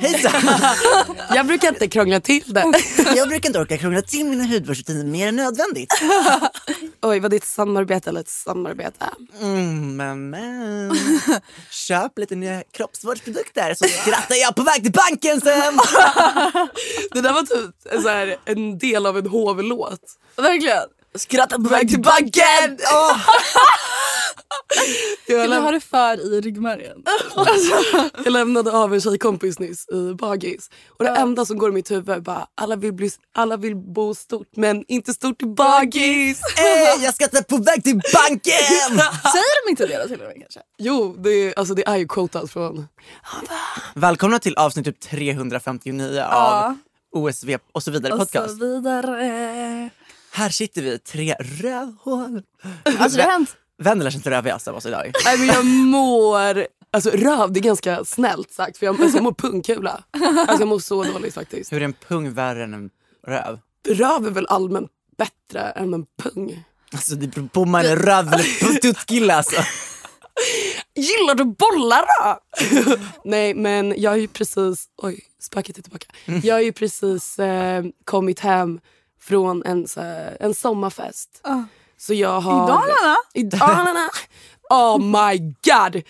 Hejsan! Jag brukar inte krångla till det. Jag brukar inte orka krångla till mina hudvårdsrutiner mer än nödvändigt. Oj, var det ett samarbete eller ett samarbete? Mm, men, men. Köp lite nya kroppsvårdsprodukter så skrattar jag på väg till banken sen. Det där var typ så här, en del av en hovlåt. Verkligen. Skratta på väg till banken! Åh! Jag, har läm- det för i ryggmärgen. jag lämnade av en tjejkompis nyss i bagis. Och det enda som går i mitt huvud är bara alla vill, bli, alla vill bo stort men inte stort i bagis. Eh, jag skrattar på väg till banken! Säger de inte det då till och med kanske? Jo, det, är- alltså, det är ju quotat från... Välkomna till avsnitt typ 359 av OSV och så vidare Och podcast. så vidare. Här sitter vi, tre rövhål. Alltså det har hänt. Är inte rövigast av oss idag? Nej men jag mår... Alltså röv det är ganska snällt sagt för jag, alltså, jag mår pungkula. Alltså jag mår så dåligt faktiskt. Hur är en pung värre än en röv? Röv är väl allmänt bättre än en pung. Alltså det beror på om man är röv eller tuttkille alltså. Gillar du bollar då? Nej men jag har ju precis, oj spöket är tillbaka. Jag har ju precis eh, kommit hem från en, så en sommarfest. Så jag har... I Dalarna? I Dalarna. Oh my god!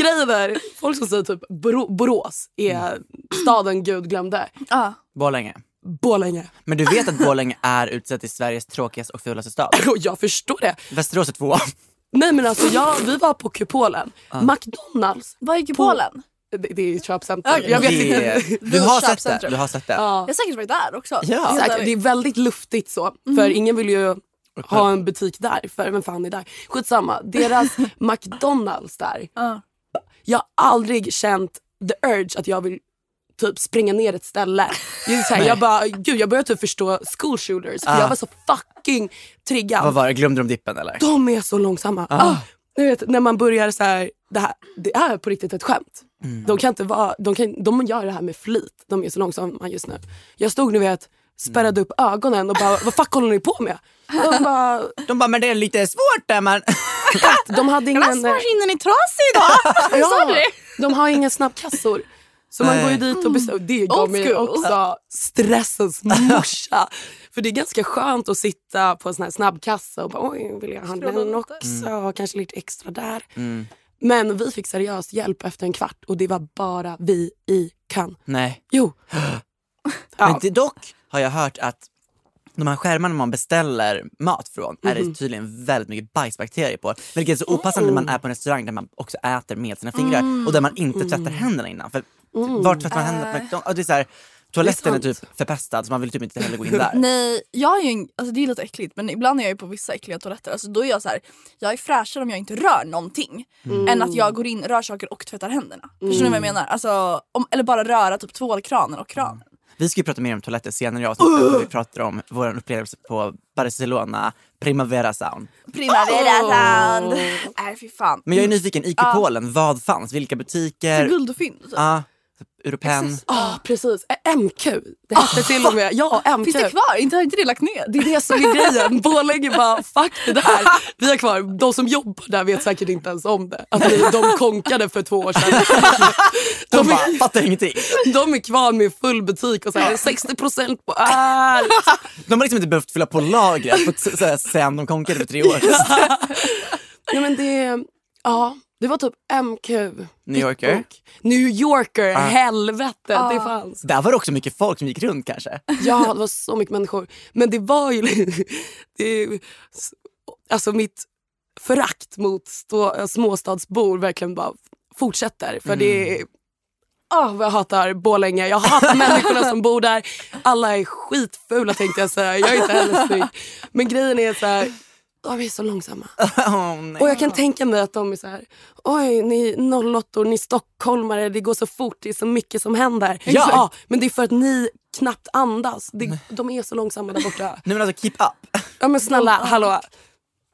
Grejen är, folk som säger typ Bor- Borås är staden Gud glömde. Ja. Borlänge. Borlänge. Men du vet att Borlänge är utsett till Sveriges tråkigaste och fulaste stad? Jag förstår det. Västerås är två. Nej men alltså jag, vi var på Kupolen. McDonalds. Vad gick Polen? Det, det är ett köpcenter. Okej. Jag vet inte. Du har sett det. köpcentrum. Du har sett det. Ja. Jag har säkert varit där också. Ja. Det är väldigt luftigt så. För ingen vill ju ha en butik där. För vem fan är där? Skitsamma. Deras McDonalds där. Ja. Jag har aldrig känt the urge att jag vill typ springa ner ett ställe. Så här, jag, bara, gud, jag börjar typ förstå school shooters. För Ah. jag var så fucking triggad. Vad var det? Glömde de dippen eller? De är så långsamma. Ah. Du vet, när man börjar så här, det, här, det är på riktigt ett skämt. De, kan inte vara, de, kan, de gör det här med flit. De är så långsamma just nu. Jag stod nu vet, spärrade upp ögonen och bara, vad fuck håller ni på med? De bara, De bara, men det är lite svårt där man. De hade ingen... Vaskmaskinen är trasig idag! Sa du det? de har inga snabbkassor. Så man går ju dit och beställer. Det gav mig också stressens morsa. För det är ganska skönt att sitta på en sån här snabbkassa och bara oj, vill jag ha den också? Kanske lite extra där. Mm. Men vi fick seriös hjälp efter en kvart och det var bara vi i kön. Nej. Jo. Men Ja. det, dock har jag hört att de här skärmarna man beställer mat från är Mhm. det tydligen väldigt mycket bajsbakterier på. Vilket är så opassande när man är på en restaurang där man också äter med sina fingrar Mm. och där man inte tvättar händerna innan. För Vart tvättar man händerna? på McDonald's? Ja, det är så här, toaletten är, är typ förpestad så man vill typ inte heller gå in där. Nej, jag är ju, en- alltså det är lite äckligt men ibland är jag ju på vissa äckliga toaletter. Alltså då är jag så här, jag är fräschare om jag inte rör någonting. Än att jag går in, rör saker och tvättar händerna. Förstår ni vad jag menar? Alltså, om, eller bara röra typ tvålkranen och kranen. Vi ska ju prata mer om toaletter senare i avsnittet. Uh! Vi pratar om vår upplevelse på Barcelona Primavera Sound. Primavera sound! Nej fy fan. Men jag är nyfiken, i kupolen, vad fanns? Vilka butiker? Guld och fynd. typ. Ja, Europen. Ja, precis. Ä- MQ. Det hette till och med. Ja, MQ. Finns det kvar? Inte, har inte det lagt ner? Det är det som är grejen. Borlänge bara, fuck det där. Vi har kvar. De som jobbar där vet säkert inte ens om det. Att vi- de konkade för två år sedan. De bara, fattar ingenting. De är kvar med full butik och så här, 60% på allt. De har liksom inte behövt fylla på lagret på t- så här, sen de konkade för tre år sedan. Ja, men det, ja, det var typ MQ. New Yorker? Och New Yorker, helvete. Det fanns. Där var det också mycket folk som gick runt kanske. Ja, det var så mycket människor. Men det var ju... Det, alltså mitt förakt mot stå, småstadsbor verkligen bara fortsätter. För det är... Åh, vad jag hatar Borlänge. Jag hatar människorna som bor där. Alla är skitfula tänkte jag säga. Jag är inte heller snygg. Men grejen är så här... Oh, vi är så långsamma. Nej. Och jag kan tänka mig att de är så här, oj ni 08 ni stockholmare, det går så fort, det är så mycket som händer. Ja. men det är för att ni knappt andas. Det, de är så långsamma där borta. Nej men alltså keep up. Ja men snälla, hallå.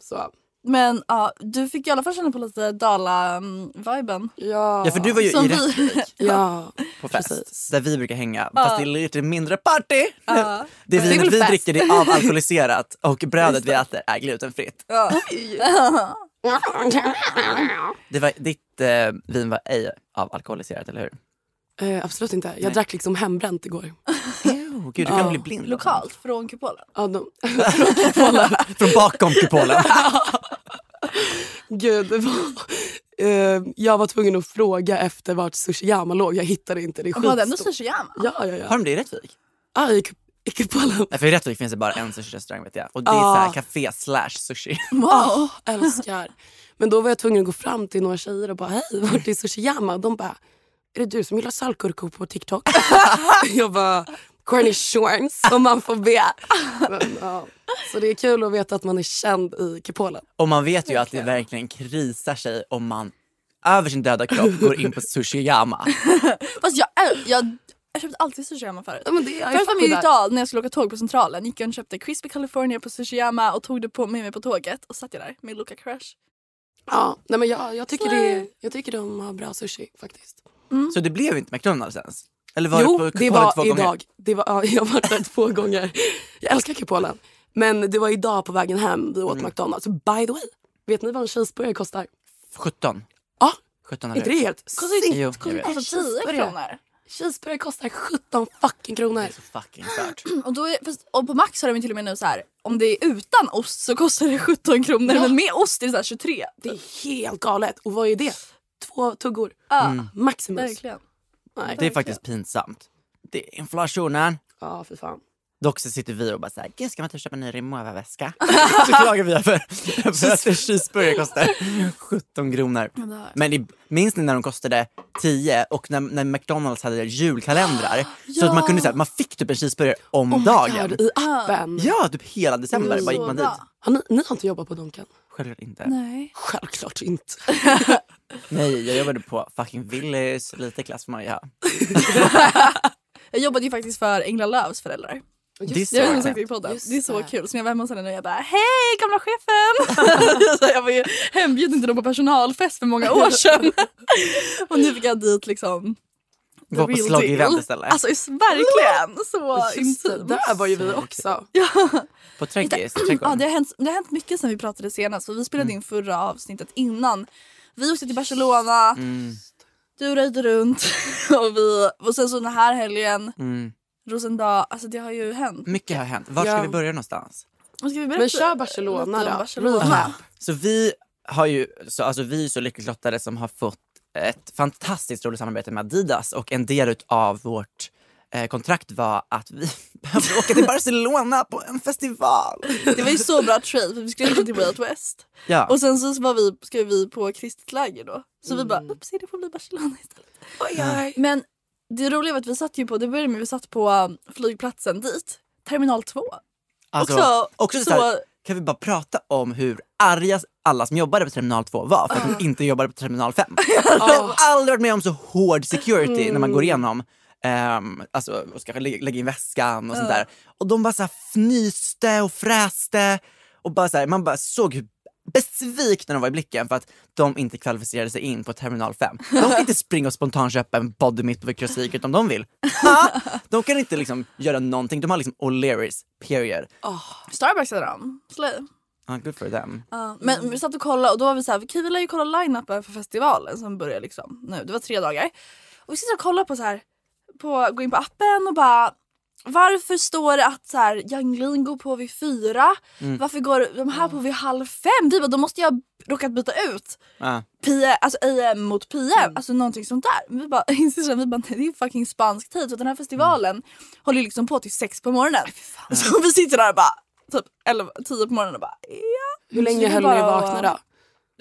Så, Men ja, du fick i alla fall känna på lite Dala-viben. ja. Ja för du var ju Som i vi- Rättvik Ja, på fest precis. där vi brukar hänga. Fast det är lite mindre party. Ja. Det är vinet vi fest. dricker det är avalkoholiserat och brödet vi äter är glutenfritt. Det var, ditt eh, vin var ej avalkoholiserat eller hur? Eh, absolut inte. Jag drack liksom hembränt igår. Ew, gud du kan bli blind. Lokalt från kupolen. Ja, de, Från bakom kupolen. gud, det var, eh, jag var tvungen att fråga efter vart Sushiyama låg. Jag hittade inte. Det är Var det ändå sushiyama? Ja, ja, ja. Har de det i Rättvik? Ah, i, i kupolen. Nej, för i Rättvik finns det bara en sushi-restaurang vet jag. Och det är Ah. café slash sushi. Wow. älskar. Men då var jag tvungen att gå fram till några tjejer och bara hej, vart är Sushiyama? Och de bara, är det du som gillar saltgurkor på TikTok? jag bara, cornichons om man får be. Men, ja. Så det är kul att veta att man är känd i kupolen. Och man vet ju att det verkligen krisar sig om man över sin döda kropp går in på sushiyama. Fast jag, jag, jag köpte alltid sushiyama förut. Ja, men det är Först var min ritual när jag skulle åka tåg på Centralen. Gick jag och köpte crispy California på sushiyama och tog det på, med mig på tåget. Och satt jag där med Luca Crush. Ja, nej, men jag, jag, tycker det, jag tycker de har bra sushi faktiskt. Så det blev inte McDonalds ens? Eller var jo, det på det kupolen var två gånger? idag. Det var, ja, jag har varit där två gånger. Jag älskar kupolen. Men det var idag på vägen hem vi åt Mm. McDonalds. By the way, vet ni vad en cheeseburgare kostar? 17. Ja, 17 är eller inte det helt vet. Alltså 10 Cheeseburgare. kronor. Cheeseburgare kostar 17 fucking kronor. Så fucking stört. Och, då är, fast, och på Max har de till och med nu så här. om det är utan ost så kostar det 17 kronor Ja. men med ost är det så här 23. Det är helt galet. Och vad är det? Två tuggor. Ja, Maximus. verkligen. Nej. Det är faktiskt pinsamt. Det är inflationen. Ja, för fan. Dock så sitter vi och bara såhär, gud ska man inte köpa en ny Rimowa-väska? så klagar vi över, över att en cheeseburgare kostar 17 kronor. Men i, minns ni när de kostade 10 och när, när McDonalds hade julkalendrar? Så att man kunde säga man fick typ en cheeseburgare om Oh dagen. God, I appen. Ja, typ hela december bara gick man dit. Har ni, ni har inte jobbat på Donken? Självklart inte. Nej. Självklart inte. Nej, jag jobbade på fucking Willys, lite klass får man ju ha. Jag jobbade ju faktiskt för Engla Lövs föräldrar. Det är så Det har jag i podden. Just Det är så det. kul. Så när jag var hemma hos henne nu jag bara hej gamla chefen! så jag var ju hembjuden till dem på personalfest för många år sedan. och nu fick jag dit liksom Gå på real slogg-event deal. istället. Alltså verkligen så det, intimt. där var ju vi också. på Trädgårds, Ja, det, har hänt, det har hänt mycket sen vi pratade senast. För vi spelade Mm. in förra avsnittet innan. Vi åkte till Barcelona, Mm. du röjde runt och, vi, och sen så den här helgen, Mm. Rosendal. Alltså det har ju hänt. Mycket har hänt. Var ska Ja. vi börja någonstans? Men Ska vi berätta Men kör Barcelona då. Barcelona? Recap. Så vi har ju, så, alltså vi är så lyckligt lottade som har fått ett fantastiskt roligt samarbete med Adidas och en del av vårt eh, kontrakt var att vi behövde åka till Barcelona på en festival. Det var ju så bra trade för vi skulle åka till Way Out West. Ja. Och sen så var vi, ska vi på kristet läger då. Så vi Mm. bara, upsi det får bli Barcelona istället. Men det roliga var att vi satt ju på, det började med att vi satt på um, flygplatsen dit. Terminal 2. Alltså, också också så- så här, kan vi bara prata om hur arga alla som jobbade på terminal 2 var för att de inte jobbade på terminal 5. Jag har aldrig varit med om så hård security när man går igenom Um, alltså, och ska lä- lägga in väskan och sånt där. Och de bara så här fnyste och fräste och bara så här, man bara såg hur besvikna de var i blicken för att de inte kvalificerade sig in på terminal 5. De kan inte springa och spontanköpa en body mitt på Victoria's Secret om de vill. Ha! De kan inte liksom göra någonting, de har liksom O'Learys, period. Starbucks hade de. Slay. Ah, good for them. Ja, men vi satt och kollade och då var vi så här, vi lär ju kolla line-upen för festivalen som börjar liksom nu. Det var tre dagar. Och vi sitter och kollar på så här, på, gå in på appen och bara varför står det att så här, Young går på vid fyra? Varför går de här på vid halv fem? Vi bara, då måste jag råkat byta ut Ah. PM, alltså AM mot PM, alltså någonting sånt där. Men Vi bara, inser vi bara, det är fucking spansk tid. Så den här festivalen håller ju liksom på till sex på morgonen. Så vi sitter där och bara, typ 11, 10 på morgonen och bara, ja. Hur länge höll ni vakna då?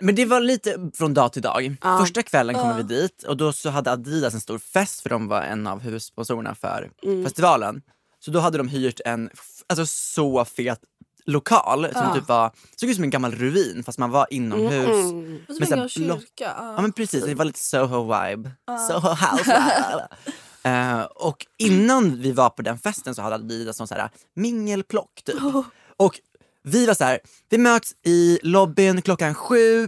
Men det var lite från dag till dag. Ja. Första kvällen kom vi dit och då så hade Adidas en stor fest för de var en av huvudsponsorerna för festivalen. Så då hade de hyrt en alltså, så fet lokal som typ var, såg ut som en gammal ruin fast man var inomhus. Och så här en kyrka. Ja. Ja men precis, det var lite Soho-vibe. Soho house Eh, Och innan vi var på den festen så hade Adidas någon så här mingelplock typ. Och vi var så här, vi möts i lobbyn klockan sju,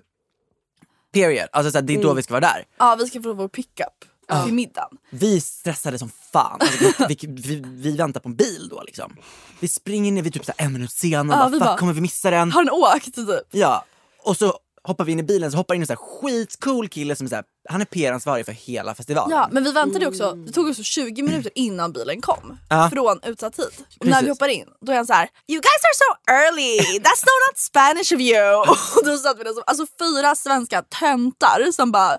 period. Alltså så här, det är då vi ska vara där. Ja vi ska få vår pickup till middagen. Vi stressade som fan. Alltså, vi, vi, vi, vi väntar på en bil då liksom. Vi springer ner vid typ så här en minut senare Ja, vi bara, bara- fuck kommer vi missa den? Har den åkt typ? Ja, och så hoppar vi in i bilen så hoppar in en så här skitcool kille som är så här, han är PR-ansvarig för hela festivalen. Ja men vi väntade också, det tog också 20 minuter innan bilen kom. Ja. Från utsatt tid. Och när vi hoppar in då är han så här: You guys are so early, that's so not Spanish of you. Och då satt vi där som alltså fyra svenska töntar som bara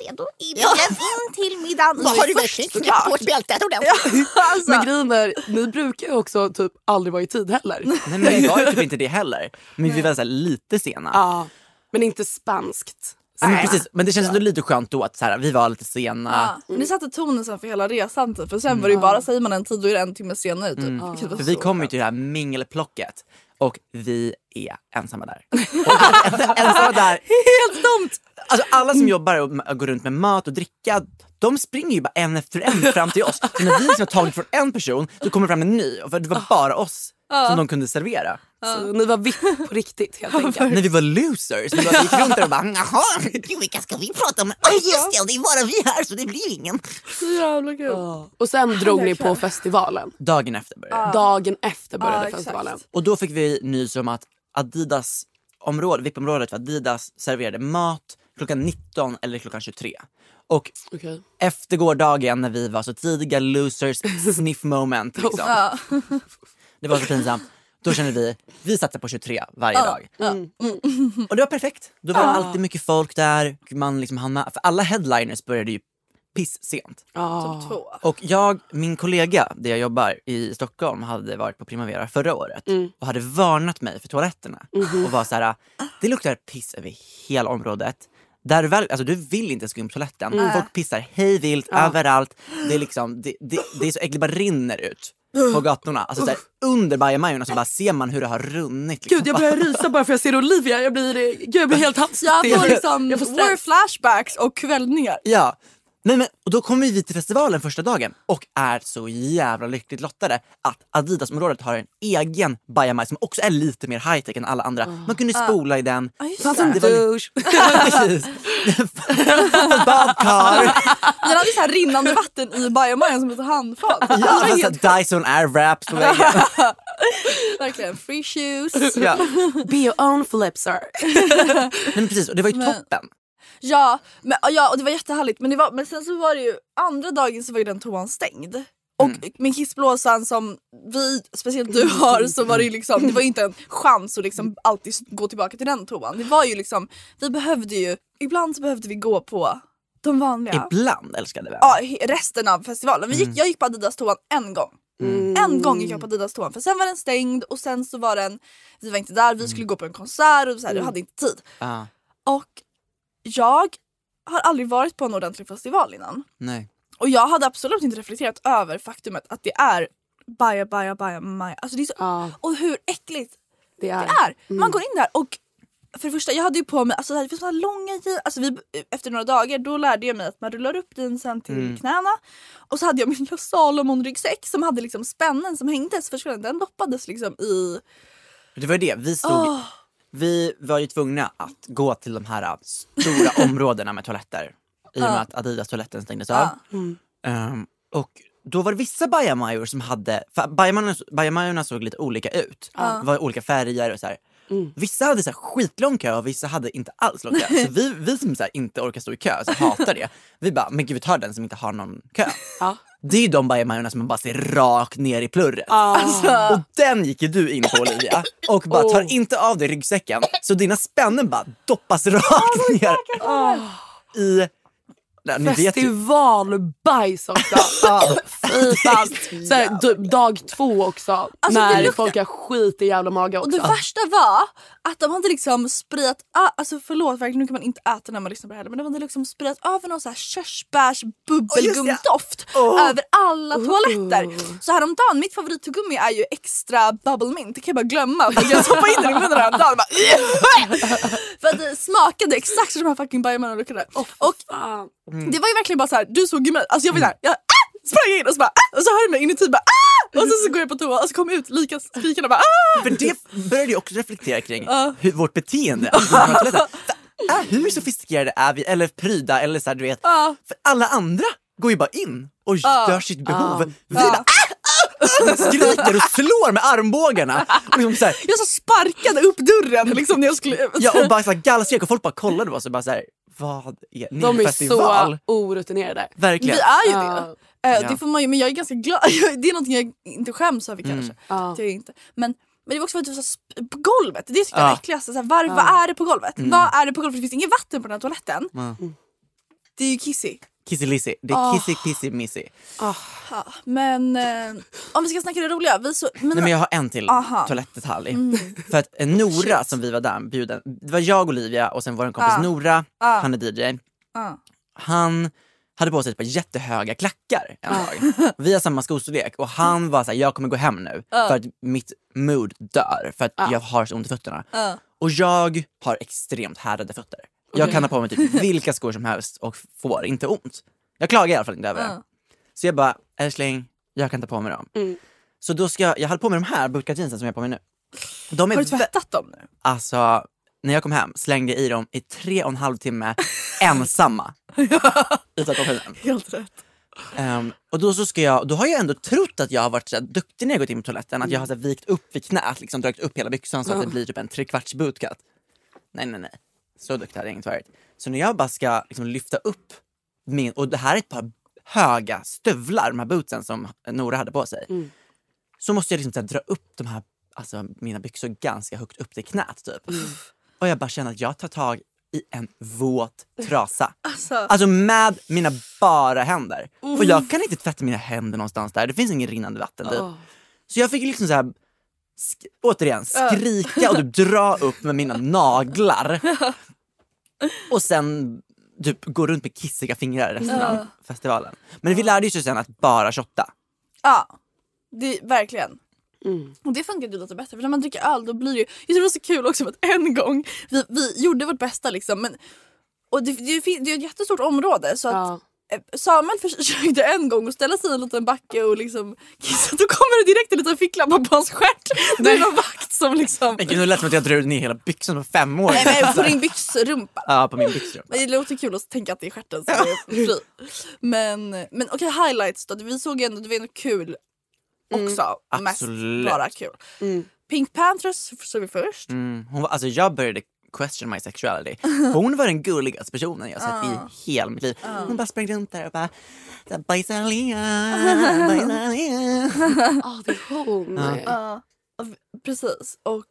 redo i bilen in till middagen. Har du verkligen knäppt på bältet ordentligt? alltså, Men grejen är, ni brukar ju också typ aldrig vara i tid heller. Nej men vi var ju typ inte det heller. Men vi var så här lite sena. Ja, men inte spanskt. Ja, men, precis, men det känns ändå lite skönt då att så här, vi var lite sena. Ja, men det satte tonen sen för hela resan typ. För sen var det ju bara, säger man en tid då är det en timme senare typ. Mm. För vi kom ju till det här mingelplocket och vi är ensamma där. Och ensamma där. Helt dumt! Alltså alla som jobbar och går runt med mat och dricka, de springer ju bara en efter en fram till oss. Så när vi liksom har tagit från en person så kommer det fram en ny. För det var bara oss som de kunde servera. Så ni var vipp på riktigt helt enkelt. När vi var losers. Vi bara gick runt där och bara Jaha, gud, vilka ska vi prata med? Oh, just det, det är bara vi här så det blir ingen. Så jävla kul. Och sen drog ni på festivalen. dagen efter började. Dagen efter började Ja, exakt. festivalen. Och då fick vi nys om att Adidas område, VIP-området för Adidas serverade mat klockan 19 eller klockan 23. Och Okej. efter gårdagen när vi var så tidiga losers, sniff moment liksom. Det var så pinsamt. Då kände vi, vi satsar på 23 varje dag. Och det var perfekt. Då var det alltid mycket folk där. Man liksom hann med. För alla headliners började ju piss sent. Ja. Två. Och jag, min kollega där jag jobbar i Stockholm hade varit på Primavera förra året och hade varnat mig för toaletterna och var så här: det luktar piss över hela området. Där du, väl, alltså, du vill inte ens gå in på toaletten. Folk pissar hej vilt överallt. Det är, liksom, det, det, det är så äckligt, bara rinner ut på gatorna. Alltså, så här, under bajamajorna så bara ser man hur det har runnit. Liksom. Gud jag börjar rysa bara för jag ser Olivia. Jag blir, gud, jag blir helt halsig. Jag får liksom Jag får stress. flashbacks och kvällningar. Ja. Nej, men, och då kommer vi till festivalen första dagen och är så jävla lyckligt lottade att Adidas-området har en egen bajamaj som också är lite mer high-tech än alla andra. Man kunde spola i den. Ja, just Fanns det. en douche. Precis. Badkar. Den hade så här rinnande vatten i biomajan som ett handfat. Ja, Det var fast helt- Dyson airwraps på väggen. Verkligen, free shoes. Ja. Be your own flipsar. Nej, men precis, och det var ju Men- toppen. Ja, men, ja, och det var jättehärligt. Men, det var, men sen så var det ju andra dagen så var ju den toan stängd. Och Mm. med kissblåsan som vi, speciellt du har, så var det ju liksom, det var ju inte en chans att liksom alltid gå tillbaka till den toan. Det var ju liksom, vi behövde ju, ibland så behövde vi gå på de vanliga. Ibland älskade vi. Ja, resten av festivalen. Vi gick, Mm. Jag gick på Adidas toan en gång. En gång gick jag på Adidas toan för sen var den stängd och sen så var den, vi var inte där, vi skulle gå på en konsert och så här, jag hade inte tid. Ah, Och jag har aldrig varit på en ordentlig festival innan. nej. Och jag hade absolut inte reflekterat över faktumet att det är baja, baja, baja, maja. Alltså det är så, Ja, Och hur äckligt det är. det är. Man går in där och för det första, jag hade ju på mig, alltså det finns såna här långa jeans, alltså vi, efter några dagar då lärde jag mig att man rullar upp jeansen till knäna och så hade jag min lilla Salomon-ryggsäck som hade liksom spännen som hängdes. Den doppades liksom i... Det var ju det, vi stod, Åh. Vi var ju tvungna att gå till de här stora områdena med toaletter. I och med att Adidas-toaletten stängdes av. Ja. Ehm, och då var det vissa bajamajor som hade, för bajamajorna, bajamajorna såg lite olika ut. Det var olika färger och så här. Vissa hade så här skitlång kö och vissa hade inte alls lång kö. Så vi, vi som så inte orkar stå i kö, så hatar det. Vi bara, men gud vi tar den som inte har någon kö. Ja. Det är ju de bajamajorna som man bara ser rakt ner i plurret. Och den gick ju du in på Olivia och bara tar inte av dig ryggsäcken så dina spännen bara doppas rakt ner i... Nej. Festivalbajs också. Fy fan. Så här, d- dag två också. Alltså, när luktar- folk har skit i jävla mage Och också. det värsta var att de hade liksom sprayat, ah, alltså förlåt verkligen nu kan man inte äta när man lyssnar på det här men de hade liksom sprayat över någon så här körsbärs bubbelgumdoft över alla toaletter. Så häromdagen, mitt favorittuggummi är ju extra bubble mint, det kan jag bara glömma för jag stoppade in den i munnen häromdagen och bara För att det smakade exakt som de här fucking bajamajorna luktade. Och Fan. det var ju verkligen bara så här, du såg ju mig, alltså jag var jag ah! Sprang in och så bara ah! och så hör jag mig inuti bara ah! och sen så går jag på toa och så kommer jag ut lika skrikande bara ah! För det började jag också reflektera kring, Ja. hur vårt beteende. Äh, hur sofistikerade är vi? Eller pryda eller så här, du vet. Ja. För alla andra går ju bara in och gör sitt behov. Vi Ja. bara ah, ah, ah, skriker och slår med armbågarna. Och liksom så här, Jag så sparkade upp dörren liksom när jag skulle... ja, och bara så här gallskrek och folk bara kollade på oss och bara så här, vad är ni De är festival? så orutinerade. Verkligen. Vi är ju det. Eh, Ja. det får man ju, men jag är ganska glad. det är någonting jag inte skäms över kanske. Ja. Det är jag inte. Men, men det var också för att så sp- på golvet. Det tycker jag är det äckligaste. Så här, var, Vad är det på golvet? Vad är det på golvet? Det finns inget vatten på den här toaletten. Det är ju kissy. Kissy-lissy. Det är kissy pissy missy. Ja, men eh, om vi ska snacka det roliga. Vi så, mina, Nej men jag har en till Aha. toalettdetalj. För att eh, Nora som vi var där bjuden, det var jag, Olivia och sen vår kompis Ah. Nora, Ah. han är DJ. Ah. Han hade på sig ett par jättehöga klackar en dag. Vi har samma skostorlek och han var såhär, jag kommer gå hem nu för att mitt mood dör för att jag har så ont i fötterna. Ah. Och jag har extremt härdade fötter. Jag kan ha på mig typ vilka skor som helst och får inte ont. Jag klagar i alla fall inte över det. Ah. Så jag bara, älskling, jag kan ta på mig dem. Så då ska jag, jag hade på mig de här bootcut jeansen som jag har på mig nu. De är har du vä- tvättat dem nu? Alltså, när jag kom hem slängde jag i dem i tre och en halv timme ensamma. Utan koffein. Helt rätt. Ehm, och då så ska jag, då har jag ändå trott att jag har varit så duktig när jag gått in på toaletten, att jag har så vikt upp vid knät, liksom dragit upp hela byxan så att det blir typ en trekvarts bootcut. Nej nej nej, så duktig hade jag inte varit. Så när jag bara ska liksom, lyfta upp min, och det här är ett par höga stövlar, de här bootsen som Nora hade på sig. Så måste jag liksom så här, dra upp de här, alltså mina byxor ganska högt upp till knät typ. Och jag bara känner att jag tar tag i en våt trasa. Alltså, Alltså med mina bara händer. Och jag kan inte tvätta mina händer någonstans där, det finns ingen rinnande vatten typ. Så jag fick liksom så här, sk- återigen skrika och typ dra upp med mina naglar. Och sen typ gå runt med kissiga fingrar resten av festivalen. Men vi lärde oss ju sen att bara shotta. ja. Det, verkligen. Och det funkar ju lite bättre för när man dricker öl då blir det ju, det var så kul också för att en gång, vi, vi gjorde vårt bästa liksom men och det, det, det är ett jättestort område så att Ja. Eh, Samuel försökte en gång att ställa sig i en liten backe och liksom kissa. Då kommer det direkt en liten ficklampa på hans stjärt. Det är någon vakt som liksom... Men gud, nu lät som att jag drog ner hela byxan på fem år. Nej men på din byxrumpa. Ja, på min byxrumpa. Men det låter kul att tänka att det är stjärten som är fri. Men, men okej highlights då. Vi såg ändå, det var ändå kul också. Mest absolut. bara kul. Pink Panthers såg vi först. Mm, hon var, alltså jag började question my sexuality. Hon var den gulligaste personen jag sett i hela mitt liv. Hon bara sprang runt där och bara bajsa lea, bajsa lea. Ja, det är hon. Ja, precis. Och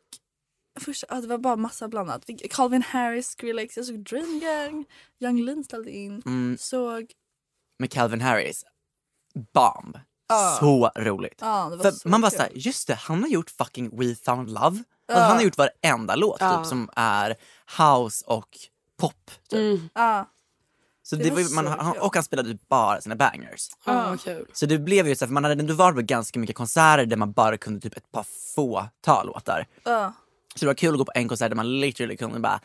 först, ja, det var bara massa blandat. Vi- Calvin Harris, Skrillex, jag såg Dream Gang, Young Lean ställde in. Mm. Såg... Med Calvin Harris. Bomb. Ja. Så roligt. Var För så man bara såhär, just det, han har gjort fucking We found love. Alltså, han har gjort varenda låt typ, som är house och pop. Typ. Mm. Så Det det var var, ju- man, så han, och han spelade bara sina bangers. Vad kul. Så det blev ju så här, för man hade ändå varit på ganska mycket konserter där man bara kunde typ ett par fåtal låtar. ja. Så det var kul att gå på en konsert där man literally kunde bara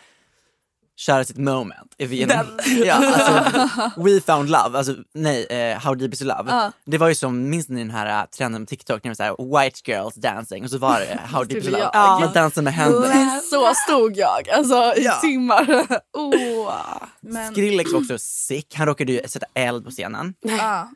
köra sitt moment. If you know. ja, alltså, We found love, alltså nej, eh, How deep is your love. Ja. Det var ju som, minns ni den här uh, trenden på TikTok när det var så här, white girls dancing och så var det How deep is your love. Ja. Man dansade med händerna. Så stod jag alltså i Ja. timmar. oh. Men, Skrillex var också sick, han råkade ju sätta eld på scenen. ja.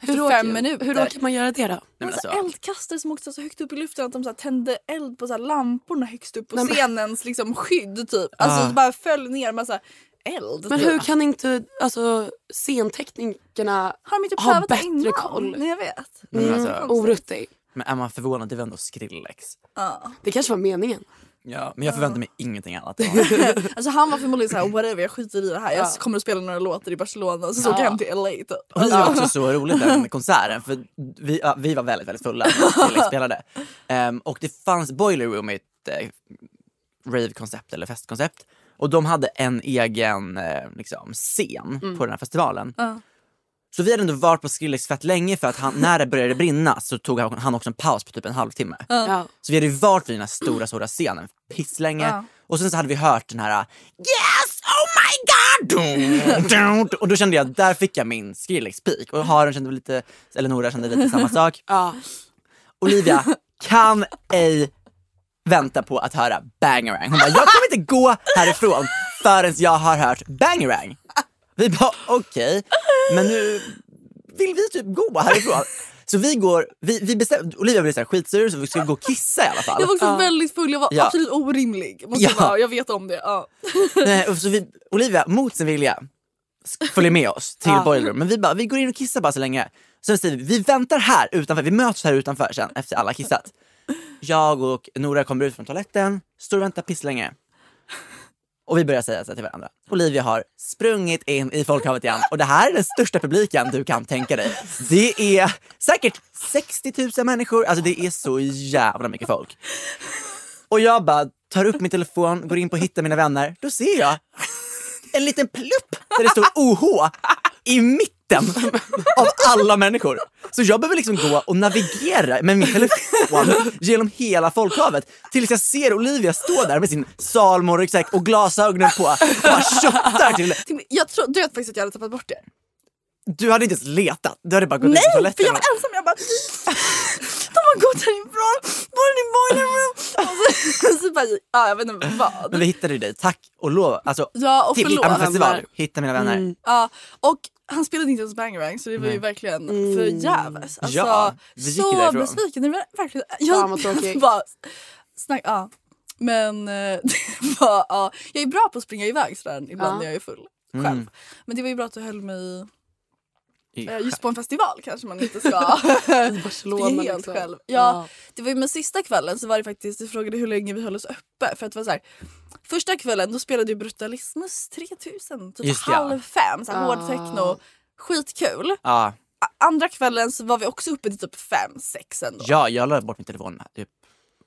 Hur råkar- fem minuter. Hur råkar man göra det då? Nej, men Alltså, alltså, eldkastare som åkte så högt upp i luften att de så här tände eld på så här lamporna högst upp på Nej, men- scenens liksom, skydd. Typ. Alltså det bara föll ner med så här, eld. Men typ. hur kan inte alltså, scenteknikerna Har de inte ha prövat det bättre innan? koll? Nej jag vet. Men Mm. alltså- oruttig? men är man förvånad, det var ändå Skrillex. Ja. Det kanske var meningen. Ja, men jag förväntade mig ingenting annat. Alltså han var förmodligen så här: whatever jag skiter i det här. Jag kommer att spela några låtar i Barcelona och så åker jag hem till LA typ. Och det var också så roligt den konserten för vi, ja, vi var väldigt, väldigt fulla när Skrillex spelade. Ehm, och det fanns Boiler Room i ett eh, rave-koncept eller festkoncept. Och de hade en egen eh, liksom, scen på den här festivalen. Ja. Så vi hade ändå varit på Skrillex fett länge för att han, när det började brinna så tog han, också en paus på typ en halvtimme. Ja. Så vi hade ju varit vid den här stora, stora scenen pisslänge. Ja. Och sen så hade vi hört den här Yes, oh my god! Dun, dun. Och då kände jag, där fick jag min Skrillex-peak. Och Harun kände lite, eller Nora kände lite samma sak. Ja. Olivia kan ej vänta på att höra Bangarang. Hon bara, jag kommer inte gå härifrån förrän jag har hört Bangarang. Vi bara, okej, men nu vill vi typ gå härifrån. Så vi går, vi, vi bestämde, Olivia blev såhär skitsur så vi skulle gå och kissa i alla fall. Jag var också väldigt full, jag var Ja. absolut orimlig. Måste Ja. jag, vara. jag vet om det. Ja. Nej, och så vi, Olivia, mot sin vilja, följer med oss till Ja. Boiler Room. Men vi bara, vi går in och kissar bara så länge. Sen säger vi, vi väntar här utanför, vi möts här utanför sen efter alla kissat. Jag och Nora kommer ut från toaletten, står och väntar pisslänge. Och vi börjar säga så till varandra. Olivia har sprungit in i folkhavet igen och det här är den största publiken du kan tänka dig. Det är säkert 60 000 människor, alltså det är så jävla mycket folk. Och jag bara tar upp min telefon, går in på hitta mina vänner. Då ser jag en liten plupp där det står OH i mitten av alla människor. Så jag behöver liksom gå och navigera med min telefon genom hela folkhavet tills jag ser Olivia stå där med sin Salmon-ryggsäck och glasögonen på och bara tjottar till. Jag tror, du vet faktiskt att jag hade tappat bort det. Du hade inte ens letat, du hade bara gått ut på Nej, för toaletten. jag var ensam. Jag bara... De har gått härifrån, var är din boiler room? Och så, så bara, ja, jag vet inte Men vad. vi hittade ju dig, tack och lov. Alltså, Ja, och till förlåt. festival, hitta mina vänner. Ja, och han spelade inte ens Bangarang så det var ju verkligen förgäves. Alltså, Ja, vi gick ju så därifrån. besviken. Det var verkligen... Vad tråkigt. bara, snack, ja. Men eh, det var, ja. jag är bra på att springa iväg sådär ibland Ja. när jag är full. Själv. Mm. Men det var ju bra att du höll mig I- eh, just på en festival kanske man inte ska Barcelona. springa helt liksom. själv. Ja, Det var ju med sista kvällen så var det faktiskt, du frågade hur länge vi höll oss uppe. För att det var så här, första kvällen då spelade ju Brutalismus 3000, typ Just det, ja. halv fem, så här, Ah. hård techno. Skitkul. Ja, A- Andra kvällen så var vi också uppe till typ fem, sex ändå. ja, jag la bort min telefon typ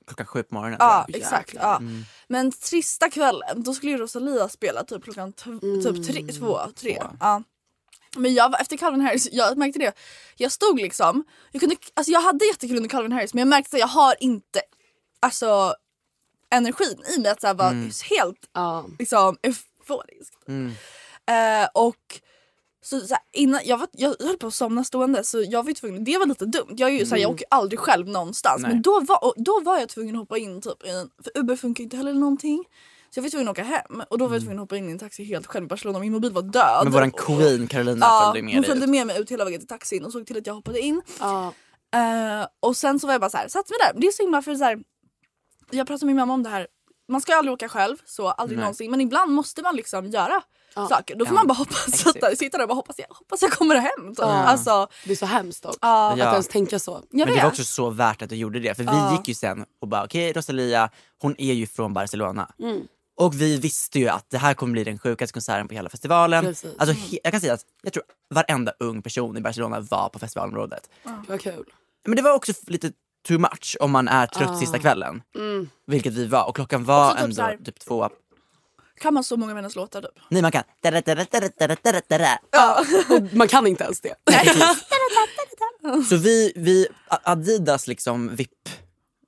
klockan sju på morgonen. Ja, exakt. Ja. Men sista kvällen då skulle ju Rosalia spela typ klockan t- typ tre, två, tre. Två. Ja. Men jag var, efter Calvin Harris, jag märkte det. Jag stod liksom, jag, kunde, alltså jag hade jättekul under Calvin Harris men jag märkte att jag har inte alltså, energin i mig att så här, vara helt Ja. liksom, euforisk. Mm. Eh, och Så, så här, innan, jag, var, jag höll på att somna stående så jag var ju tvungen, det var lite dumt. Jag, är ju, så här, jag åker aldrig själv någonstans Nej. men då var, och då var jag tvungen att hoppa in typ i en, för Uber funkar inte heller eller någonting. Så jag var tvungen att åka hem och då var jag tvungen att hoppa in i en taxi helt själv i Barcelona. Min mobil var död. Men våran queen Carolina Ja, följde med hon följde ut. med mig ut hela vägen till taxin och såg till att jag hoppade in. Ja. Eh, och sen så var jag bara så här, satt mig där. Det är så himla för så här, jag pratade med min mamma om det här. Man ska ju aldrig åka själv, så aldrig Nej. någonsin. Men ibland måste man liksom göra Ja. saker. Då får Ja. man bara hoppas, sitta, sitta där och bara hoppas jag, hoppas jag kommer hem. Typ. Alltså, Det är så hemskt dock. ja, Att Ja. ens tänka så. jag Men vet. det var också så värt att du gjorde det. För vi gick ju sen och bara okej Rosalia, hon är ju från Barcelona. Mm. Och vi visste ju att det här kommer bli den sjukaste konserten på hela festivalen. Precis. Alltså, jag kan säga att jag tror varenda ung person i Barcelona var på festivalområdet. Det var kul. Men det var också lite too much om man är trött sista kvällen. Mm. Vilket vi var och klockan var Också typ ändå här- typ två. Kan man så många av hennes låtar typ? Nej man kan. Och man kan inte ens det. Så vi, vi Adidas liksom VIP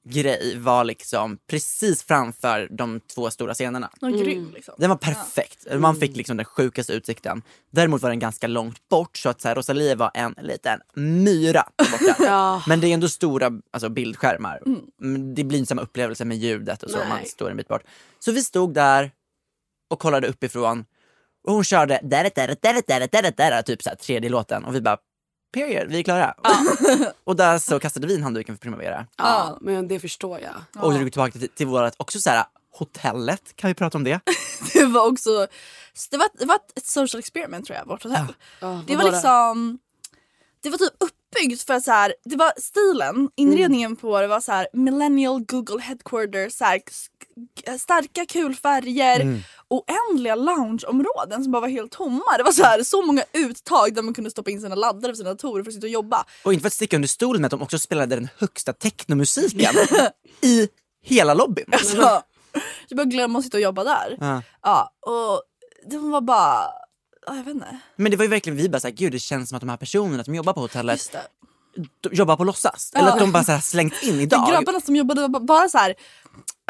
grej var liksom precis framför de två stora scenerna. Grym liksom. Den var perfekt. Man fick liksom den sjukaste utsikten. Däremot var den ganska långt bort så att så här, Rosalie var en liten myra borta. Ja. Men det är ändå stora alltså, bildskärmar. Men Det blir inte samma upplevelse med ljudet och så om man Nej. står en bit bort. Så vi stod där och kollade uppifrån och hon körde där, där, där, där, där, där, typ så här, tredje låten och vi bara period, vi är klara. och där så kastade vi in handduken för Primavera. Ja, men det förstår jag. Och drog tillbaka till, till vårat, också så här, hotellet, kan vi prata om det? Det var också det var, det var ett social experiment tror jag, vårt hotell. Ja, Det vad var liksom det var typ uppbyggt för att så här, det var stilen, inredningen på det var så här millennial Google headquarters, så här, starka kul färger, oändliga loungeområden som bara var helt tomma. Det var så här så många uttag där man kunde stoppa in sina laddare för sina datorer för att sitta och jobba. Och inte för att sticka under stolen med att de också spelade den högsta technomusiken i hela lobbyn. Så, jag började glömma att sitta och jobba där. Ja. Ja, och de var bara, ja, jag vet inte. Men det var ju verkligen, vi bara såhär, gud det känns som att de här personerna som jobbar på hotellet Just det. de jobbar på låtsas. Eller att de bara så här slängt in De idag. grabbarna som jobbade var ba- bara så här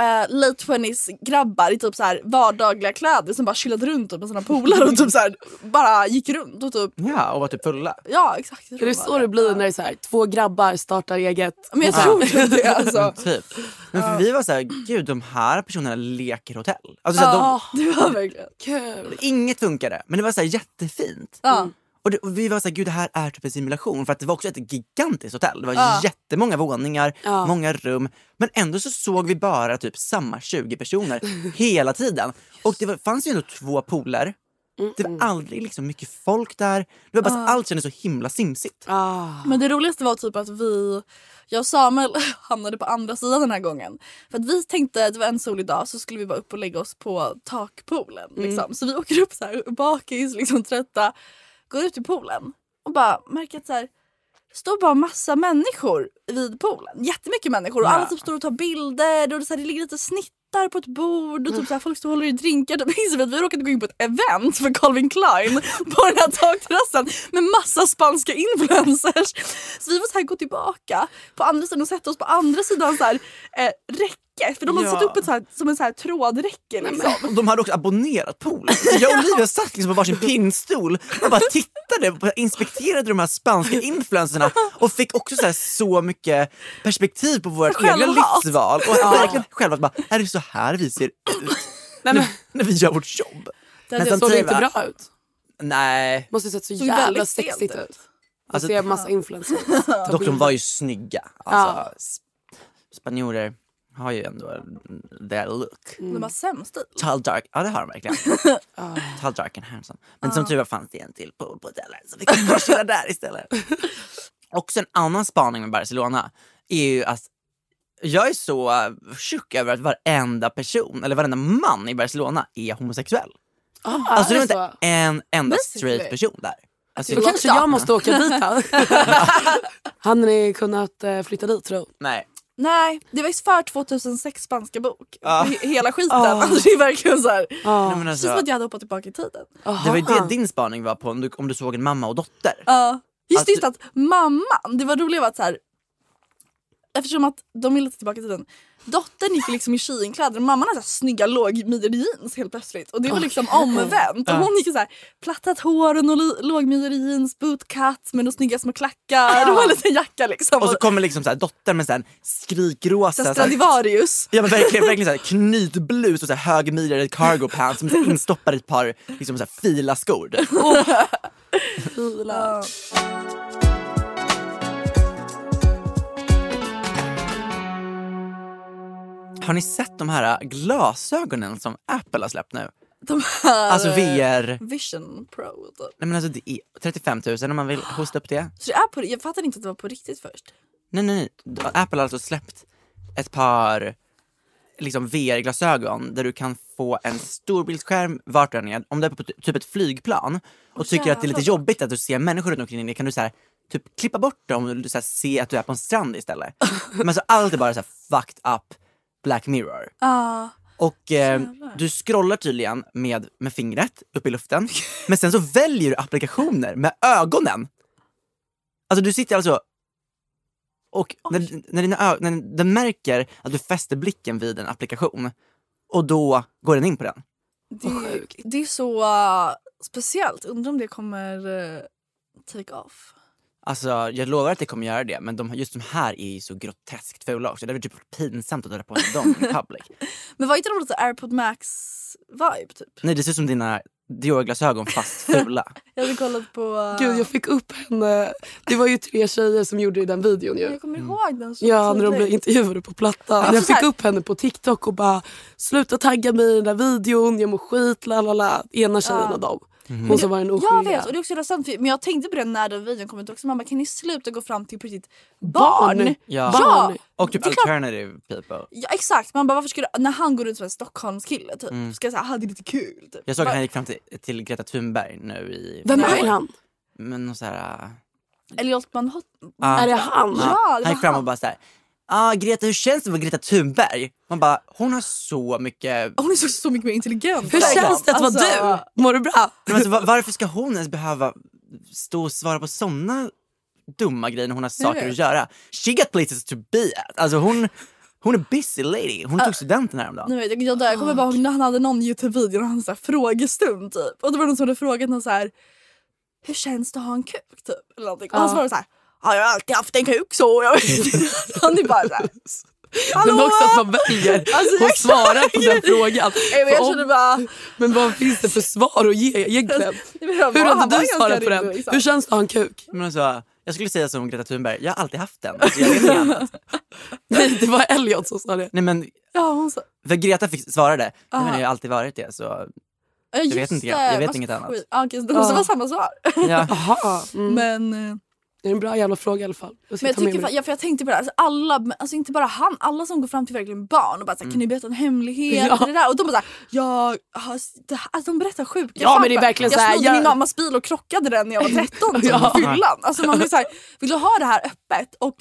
uh, late 20s grabbar i typ så här vardagliga kläder som bara chillade runt med sina polare och typ så här, bara gick runt och typ Ja, och var typ fulla. ja exakt. jag Är det så det blir när det är så här, två grabbar startar eget? Men jag Ja. tror typ det alltså. Typ. Men för vi var så här, gud de här personerna leker hotell. Alltså, så här, Ja, Det var verkligen. kul. de, inget funkade, men det var så här jättefint. Ja. Och, det, och vi var så här, gud det här är typ en simulation. För att det var också ett gigantiskt hotell. Det var Ja. jättemånga våningar, Ja. många rum. Men ändå så såg vi bara typ samma 20 personer hela tiden. Och det var, fanns ju ändå två pooler. Det var aldrig liksom mycket folk där. Det var bara så, allt kändes så himla simsigt. Ah. Men det roligaste var typ att vi, jag och Samuel hamnade på andra sidan den här gången. För att vi tänkte att det var en solig dag så skulle vi bara upp och lägga oss på takpoolen. Liksom. Så vi åker upp så här bakis, liksom trötta, går ut i poolen och bara märker att så här, står bara massa människor vid poolen. Jättemycket människor och alla typ står och tar bilder och det, så här, det ligger lite snittar på ett bord och typ så här, folk står och håller i drinkar. Inser vi har råkat gå in på ett event för Calvin Klein på den här takterrassen med massa spanska influencers. Så vi får så här gå tillbaka på andra sidan och sätta oss på andra sidan så här, eh, räcket. För de har Ja. satt upp ett så här, som en så här trådräcke. Liksom. De hade också abonnerat poolen. Jag och Olivia satt liksom på varsin pinnstol och bara tittade, och inspekterade de här spanska influencerna och fick också så, här så mycket perspektiv på vårt egna livsval. Och verkligen själva bara, är det så här vi ser ut Nej, men, när vi gör vårt jobb? Det hade- såg inte bra ut? Nej, Måste ha sett så jävla sexigt ut. Alltså- ser massa influencers. dock de var ju snygga. Alltså, Ja. sp- Spanjorer har ju ändå their look. De har sämst stil. Tall dark, ja det har de verkligen. Tall dark and handsome. Men som tur var fanns det en till pool på hotellet så vi kunde chilla där istället. Också en annan spaning med Barcelona är ju att jag är så tjock över att varenda person, eller varenda man i Barcelona är homosexuell. Ah, Alltså det är inte så? en enda Basically. straight person där. Alltså, Då kanske jag måste åka dit. här. Hade ni kunnat eh, flytta dit tro? nej. Nej, det var ju för 2006 spanska bok. Ja. He- Hela skiten. Alltså, det är verkligen så här. nej Ah. men Det känns som alltså, att jag hade hoppat tillbaka i tiden. det var ju det din spaning var på om du, om du såg en mamma och dotter. Ja. Just Alltså- just att mamman, det var roligt att så här, eftersom att de är lite tillbaka i tiden. Dottern gick liksom i shein-kläder och mamman hade så här snygga lågmidjade jeans helt plötsligt. Och det var liksom omvänt. Och hon gick i så här plattat hår och lågmidjade jeans, bootcut med snygga små klackar och en liten jacka liksom. Och så kommer liksom så här, dottern med här skrikrosa... så här så här- Stradivarius. Ja men verkligen, verkligen så här, knytblus och så här högmidjade cargo pants så här instoppade ett par liksom så här filaskor. Ja. Har ni sett de här glasögonen som Apple har släppt nu? De här Alltså VR. Vision Pro. Typ. Nej men alltså det är 35 000 om man vill hosta upp det. Så det är på, jag fattade inte att det var på riktigt först. Nej nej nej, Apple har alltså släppt ett par liksom VR-glasögon där du kan få en storbildsskärm vart du än är. Om du är på typ ett flygplan och tycker att det är lite jobbigt att du ser människor runt omkring dig kan du så här, typ klippa bort dem och du så här, se att du är på en strand istället. Men alltså allt är bara så här fucked up Black Mirror. Ah. Och eh, du scrollar tydligen med, med fingret upp i luften, men sen så väljer du applikationer med ögonen. Alltså du sitter alltså och när, när, dina när den märker att du fäster blicken vid en applikation och då går den in på den. Det, det är så uh, speciellt. Undrar om det kommer uh, take off. Alltså jag lovar att det kommer göra det men de, just de här är ju så groteskt fula också. Det är väl typ pinsamt att dra på sig dem i public. Men var inte de lite airpod max vibe typ? Nej det ser ut som dina Dior-glasögon fast fula. Jag hade kollat på... Uh, Gud jag fick upp henne. Det var ju tre tjejer som gjorde den videon ju. jag kommer ihåg den så Ja, när de blev intervjuade på Plattan. Alltså jag fick upp henne på TikTok och bara sluta tagga mig i den där videon, jag mår skit, la la la. Ena tjejen Ja. av dem. Hon som var en Jag oskyldiga. vet och det är också för- men jag tänkte på det när den videon kom ut också. Mamma kan ni sluta gå fram till på riktigt barn? Barn. Ja. Ja! Och typ alternative people. Ja exakt, man bara varför du, när han går ut som en Stockholmskille typ, ska jag säga ah, det är lite kul typ. Jag såg att han gick fram till, till Greta Thunberg nu i... Vem är han? Men någon så här... äh, Elliot man hot... ah, Är det han? Ja, det han gick fram och bara såhär, ah, Greta hur känns det att vara Greta Thunberg? Man bara, hon har så mycket... Hon är så, så mycket mer intelligent. Hur känns det att vara Alltså, du? Mår du bra? Men alltså, va- varför ska hon ens behöva stå och svara på såna dumma grejer när hon har saker att göra? She got places to be at. Alltså hon, hon är busy lady. Hon tog studenten häromdagen. Nu vet jag, jag, jag kommer bara ihåg när han hade någon Youtube-video och han hade frågestund typ. Och det var någon som hade frågat någon så här. Hur känns det att ha en kuk typ? Eller någonting. Och han svarade så här. Ja, jag har alltid haft en kuk så. Jag vet inte." Han är bara så här. Men Hallå? också att man väljer Alltså, att svara på den frågan. Jag om- bara. Men vad finns det för svar att ge egentligen? Hur Han hade du svarat på den? liksom. Hur känns det att ha en kuk? Men alltså, jag skulle säga som Greta Thunberg, jag har alltid haft den. Alltså, jag vet inget annat. Nej, det var Elliot som sa det. Nej men, Ja, hon sa. för Greta fick, svarade, nej men Aha. jag har alltid varit det så Ja, vet inte, det, jag vet inget annat. okej, så det måste Ja. vara samma svar. ja. Jaha. Mm. Men, eh, Det är en bra jävla fråga i alla fall. Jag men jag tycker, ja, för jag tänkte på det här, alltså alla, alltså inte bara han, alla som går fram till verkligen barn och bara såhär, kan ni berätta en hemlighet? Ja. Och, det där. och de bara såhär, jag har, det här, alltså, de berättar sjuka Ja, men det är saker. verkligen Jag så snodde jag- min mammas bil och krockade den när jag var 13 typ, Ja. på fyllan. Alltså man blir såhär, vill du ha det här öppet? Och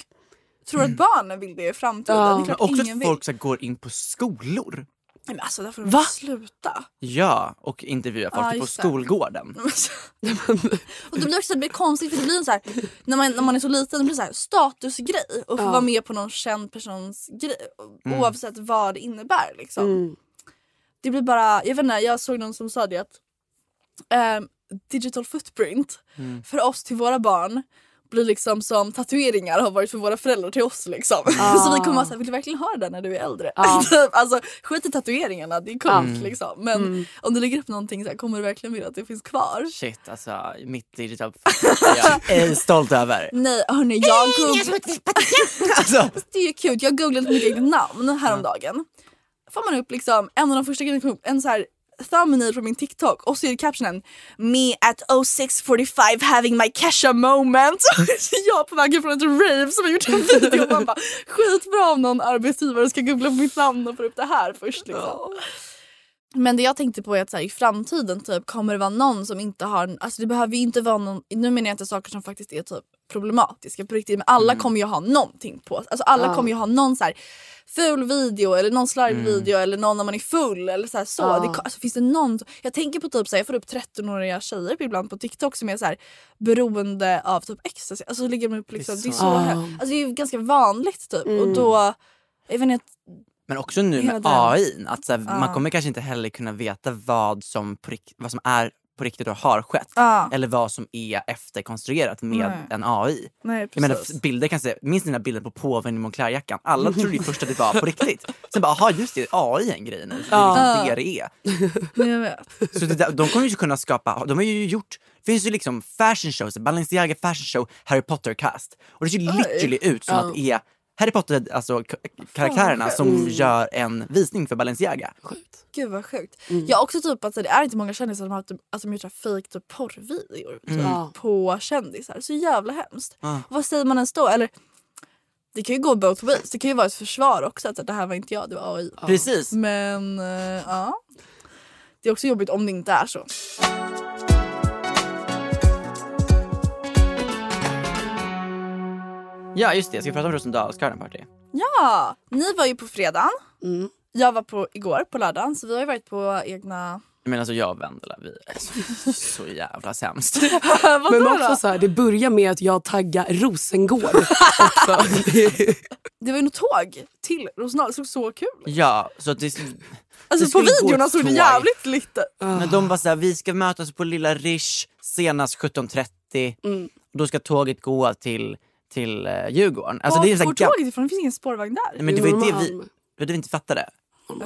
tror att barnen vill det i framtiden? Ja. Det är Men klart också ingen att vill. folk så här, går in på skolor. Men alltså där får de Va? sluta. Ja, och intervjuar folk typ på skolgården. och det blir också det blir konstigt för det blir en så här, när, man, när man är så liten det blir så här statusgrej och få vara med på någon känd persons grej Mm. oavsett vad det innebär. Liksom. Mm. Det blir bara, jag vet inte, jag såg någon som sa det att ehm, digital footprint Mm. för oss till våra barn blir liksom som tatueringar har varit för våra föräldrar till oss. Liksom. Ah. så vi kommer vara såhär, vill du verkligen ha det där när du är äldre? Typ, alltså, skit i tatueringarna, det är coolt Mm. liksom. Men Mm. om du lägger upp någonting så här, kommer du verkligen vilja att det finns kvar? Shit alltså, mitt digital jag är stolt över. Nej hörni, jag Jag googl- som ett Alltså, det är ju cute. Jag googlade mitt eget namn häromdagen. får man upp liksom en av de första grejerna en så här thumbnail från min TikTok och så är det captionen Me at 0645 having my Kesha moment. Jag på vägen från ett rave som har gjort en video och man bara skitbra om någon arbetsgivare ska googla på mitt namn och få upp det här först liksom. Men det jag tänkte på är att så här, i framtiden typ, kommer det vara någon som inte har... Alltså det behöver ju inte vara någon... Nu menar jag inte saker som faktiskt är typ problematiska på riktigt men alla Mm. kommer ju ha någonting på Alltså alla Ja. kommer ju ha någon så här ful video eller någon slarvig Mm. video eller någon när man är full eller så. Här, så. Ja. Det, alltså, finns det någon... Jag tänker på typ så här, jag får upp 13-åriga tjejer ibland på TikTok som är så här beroende av typ ecstasy. Alltså ligger de upp liksom, det är så Ja. här, alltså, det är ju ganska vanligt typ och Mm. då... Jag vet inte, Men också nu med. AI, att så här, Ja. man kommer kanske inte heller kunna veta vad som, vad som är på riktigt och har skett. Ja. Eller vad som är efterkonstruerat med Nej. en AI. nej Jag menar, bilder kan se, minns dina bilder på påven i Monclerjackan? Alla trodde ju först att det var på riktigt. Sen bara, aha just det, AI är en grej nu. Så det är liksom det det är. Så där- de kommer ju kunna skapa, de har ju gjort, det finns ju liksom fashion shows, Balenciaga fashion show, Harry Potter cast. Och det ser ju literally ut som att det är Harry Potter, alltså karaktärerna som gör en visning för Balenciaga. Gud vad sjukt. Mm. Jag har också typ att det är inte många kändisar som har typ, alltså, gjort fake typ, porrvideor typ, Mm. På kändisar. Så jävla hemskt. Ja. Vad säger man ens då? Eller, det kan ju gå both ways. Det kan ju vara ett försvar också. Att det här var inte jag, det var AI. Precis. Men eh, ja. Det är också jobbigt om det inte är så. Ja just det, ska vi prata om Rosendals garden party? Ja, ni var ju på fredagen. Mm. Jag var på igår på lördagen. Så vi har ju varit på egna... Jag menar alltså jag och Vendela, vi är så, så jävla sämst. Men också så här, det börjar med att jag taggar Rosengård också. Det- var ju något tåg till Rosendal. Det såg så kul. Ja, så att det, Alltså Det på videorna såg det jävligt lite men de var såhär, vi ska mötas på Lilla Rish senast 17.30. Mm. Då ska tåget gå till, till uh, Djurgården. Alltså det är så här går gam- tåget ifrån? Det finns ingen spårvagn där. Nej, men det var ju det vi, det var det vi inte fattade.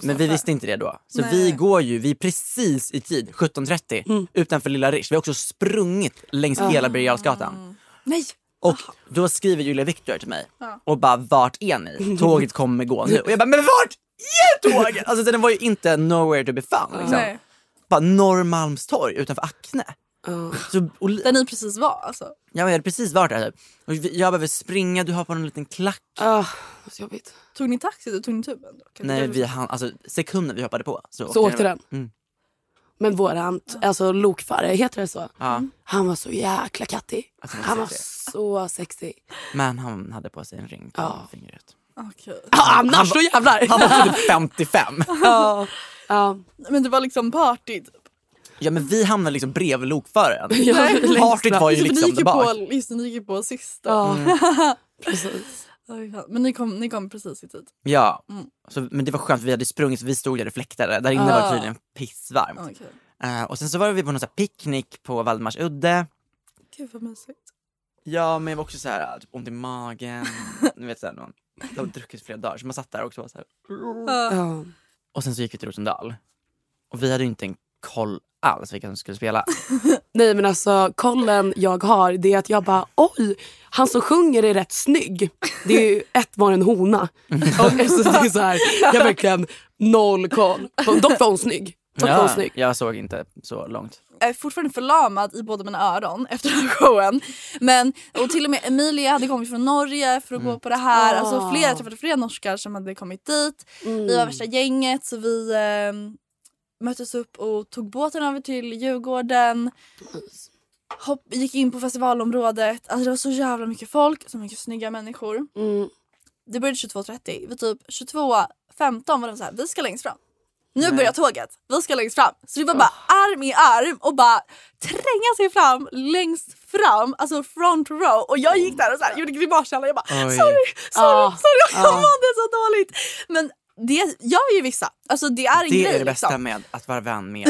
Men vi visste inte det då. Så Nej. vi går ju, vi är precis i tid, 17.30 Mm. utanför Lilla Rish. Vi har också sprungit längs hela Birger Jarlsgatan. Nej! Och då skriver Julia Victor till mig och bara vart är ni? Tåget kommer gå nu. Och jag bara men vart är tåget? Alltså den var ju inte nowhere to be found. Liksom. Nej. Bara Norrmalmstorg utanför Acne. Ja. Så, och, Där ni precis var alltså. jag hade precis varit där typ. Och jag behöver springa, du har på en liten klack. Ah, så jobbigt. Tog ni taxi då? Tog ni tuben? Kan Nej, vi hann, alltså sekunden vi hoppade på så, Så åkte den. Mm. Men våran alltså, lokförare, heter det så? Ja, Han var så jäkla kattig. Alltså, Han var så sexig. men han hade på sig en ring på Ja. fingret. Okej. Ah, annars då jävlar! Han var typ 55. ja. Ja. Men det var liksom party. Ja men vi hamnade liksom bredvid lokföraren. Ja, Partyt var ju liksom gick där bak. på, just ni gick ju på sista. Ja, precis. Oj, fan. Men ni kom, ni kom precis i tid. Ja, Mm. så, men det var skönt för vi hade sprungit så vi stod där och fläktade. Där inne Ah. var det tydligen pissvarmt. Okej. Eh, och sen så var vi på någon sån här picknick på Valdemars udde. Gud vad mysigt. Ja men jag var också så här typ ont i magen. Ni vet såhär, någon, jag har druckit flera dagar så man satt där också och var så här. Ja. Och sen så gick vi till Rosendal. Och vi hade ju inte en koll alls vilka som skulle spela. Nej men alltså kollen jag har det är att jag bara oj, han som sjunger är rätt snygg. Det är ju ett var en hona. Och alltså, det är så här, jag har verkligen noll koll. Dock var hon snygg. Dock var hon snygg. jag såg inte så långt. Jag är fortfarande förlamad i båda mina öron efter den här showen. Men, och till och med Emilia hade kommit från Norge för att Mm. gå på det här. Ah. Alltså flera, jag träffade flera norskar som hade kommit dit. Mm. Vi var värsta gänget så vi eh, möttes upp och tog båten över till Djurgården. Hopp, gick in på festivalområdet. Alltså det var så jävla mycket folk, så mycket snygga människor. Mm. Det började 22.30. Vid typ 22.15 var de så här, vi ska längst fram. Nu Nej. börjar tåget, vi ska längst fram. Så det var bara arm i arm och bara tränga sig fram längst fram, alltså front row. Och jag gick där och så här, gjorde grimaser. Jag bara Oj. sorry, sorry, Ah, sorry. Jag ah. mådde så dåligt. Men det gör ju vissa. Alltså det är en Det grej är det bästa liksom. med att vara vän med...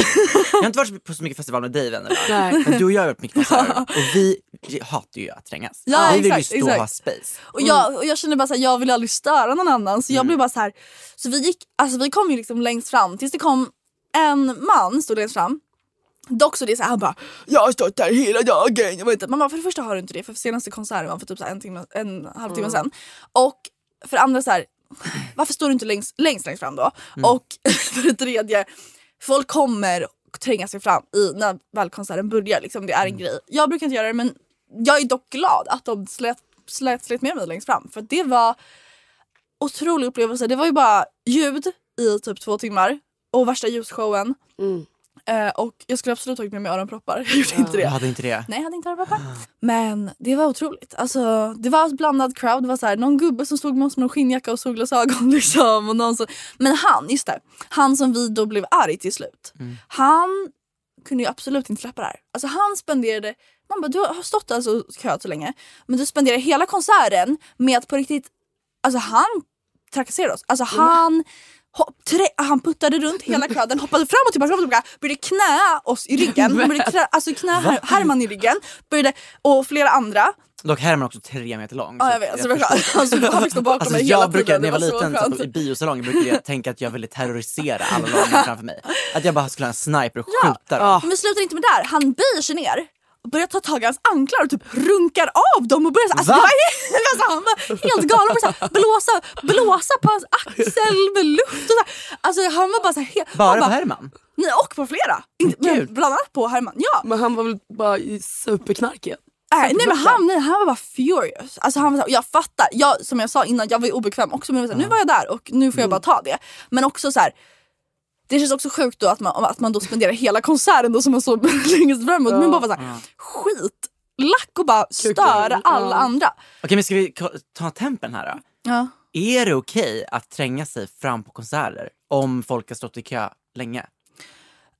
Jag har inte varit på så mycket festival med dig vänner Nej. Men du och jag har varit mycket konserter och vi hatar ju att trängas. Ja, vi vill ju exakt, stå och ha exakt. space. Och jag, och jag kände bara såhär, jag vill aldrig störa någon annan så jag Mm. blev bara så här. Så vi gick, alltså vi kom ju liksom längst fram tills det kom en man stod längst fram. Dock så det är såhär, han bara jag har stått där hela dagen. Jag vet inte. Man bara, för det första har du inte det för senaste konserten var för typ så här en, timme, en halvtimme sen. Och för det andra så här, varför står du inte längst längst, längst fram då? Och för det tredje, folk kommer tränga sig fram i, när väl konserten börjar. Liksom, det är en grej. Jag brukar inte göra det men jag är dock glad att de slet, slet, slet med mig längst fram. För det var otrolig upplevelse. Det var ju bara ljud i typ två timmar och värsta ljusshowen. Mm. Eh, och jag skulle absolut tagit med mig öronproppar. Jag gjorde inte Jag det. hade inte det. Nej jag hade inte öronproppar. Men det var otroligt. Alltså, det var en blandad crowd. Det var så här, någon gubbe som stod med oss med någon skinnjacka och solglasögon. Liksom, och någon som, men han, just det. Han som vi då blev arg till slut. Han kunde ju absolut inte släppa det här. Alltså han spenderade, man bara du har stått alltså och köat så länge. Men du spenderar hela konserten med att på riktigt, alltså han trakasserade oss. Alltså han Hopp, tre, han puttade runt hela crowden, hoppade fram och tillbaka, fram och tillbaka började knä oss i ryggen. Han började knä, alltså knä Her- Herman i ryggen började, och flera andra. Dock Herman är också tre meter lång. Ja, jag vet, alltså, förstår. alltså, han fick stå bakom Alltså, mig hela jag brukar, tiden. när jag var så liten så, i biosalongen brukade jag tänka att jag ville terrorisera alla de framför mig. Att jag bara skulle ha en sniper och skjuta dem. Men vi slutar inte med det där. Han böjer sig ner börjar ta tag i hans anklar och typ runkar av dem och börjar så, alltså, Va? det var, helt- alltså, han var helt galen och började så blåsa, blåsa på hans axel med luft och så. Alltså han var bara så här, han Bara på bara, Herman? Nej och på flera. Inte, men bland annat på Herman. Ja. Men han var väl bara i superknarkig? Nej, nej men han, nej, han var bara furious. Alltså han var så här, jag fattar, jag, som jag sa innan, jag var ju obekväm också men jag var så här, nu var jag där och nu får jag bara ta det. Men också så här. Det känns också sjukt då att man, att man då spenderar hela konserten då som man så längst fram emot. Men bara var så här, skit, lack och bara störa alla Ja. andra. Okej men ska vi ta tempen här då? Ja. Är det okej att tränga sig fram på konserter om folk har stått i kö länge?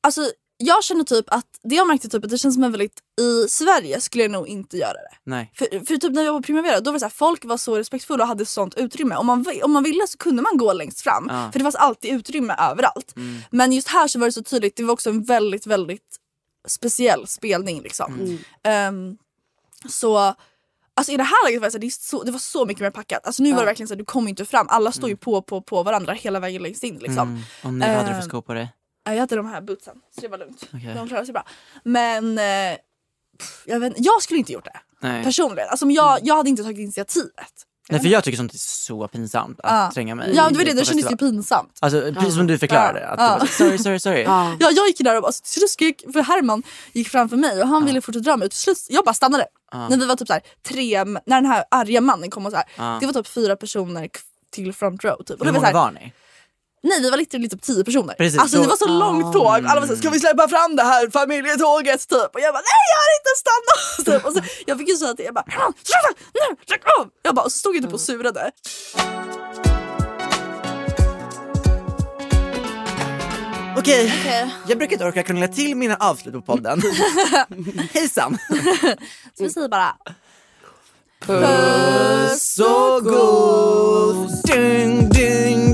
Alltså jag känner typ att, det jag märkte typ att det känns som en väldigt, i Sverige skulle jag nog inte göra det. Nej. För, för typ när vi var på Primavera då var det så här, folk var så respektfulla och hade sånt utrymme. Om man, om man ville så kunde man gå längst fram. Ja. För det fanns alltid utrymme överallt. Men just här så var det så tydligt, det var också en väldigt väldigt speciell spelning liksom. Ehm, så Alltså i det här läget var det, så här, det, så, det var så mycket mer packat. Alltså nu var det verkligen så här, du kom inte fram. Alla stod ju på, på, på varandra hela vägen längst in. Liksom. Mm. Och nej, vad hade du för Ehm, skor på dig? Ja, Jag hade de här bootsen så det var lugnt. Okej. De klarade sig bra. Men eh, pff, jag, vet, jag skulle inte gjort det Nej. personligen. Alltså, jag, jag hade inte tagit initiativet. Nej för jag tycker sånt är så pinsamt att Ja. tränga mig Ja det var det, det kändes ju pinsamt. Alltså precis som du förklarade. Att Ja. du bara, sorry, sorry, sorry. Ja. Ja, jag gick där och bara skrek för Herman gick framför mig och han ville fortsätta dra mig. Och till slut, jag bara stannade. När vi var typ så här, tre, när den här arga mannen kom och så här, det var typ fyra personer till front row. Typ. Och Hur det var så många här, var ni? Nej vi var lite, typ tio personer. Precis, alltså då- det var så långt tåg. Alla var såhär, ska vi släppa fram det här familjetåget? Typ. Och jag bara, nej jag har inte stannat! Typ. Och så, jag fick ju säga till jag bara, sluta nu, lägg av! Jag bara, och så stod jag typ och surade. Okej, Okej. jag brukar inte orka krångla till mina avslut på podden. Hejsan! Så vi säger bara, Så god! Ding, ding, ding.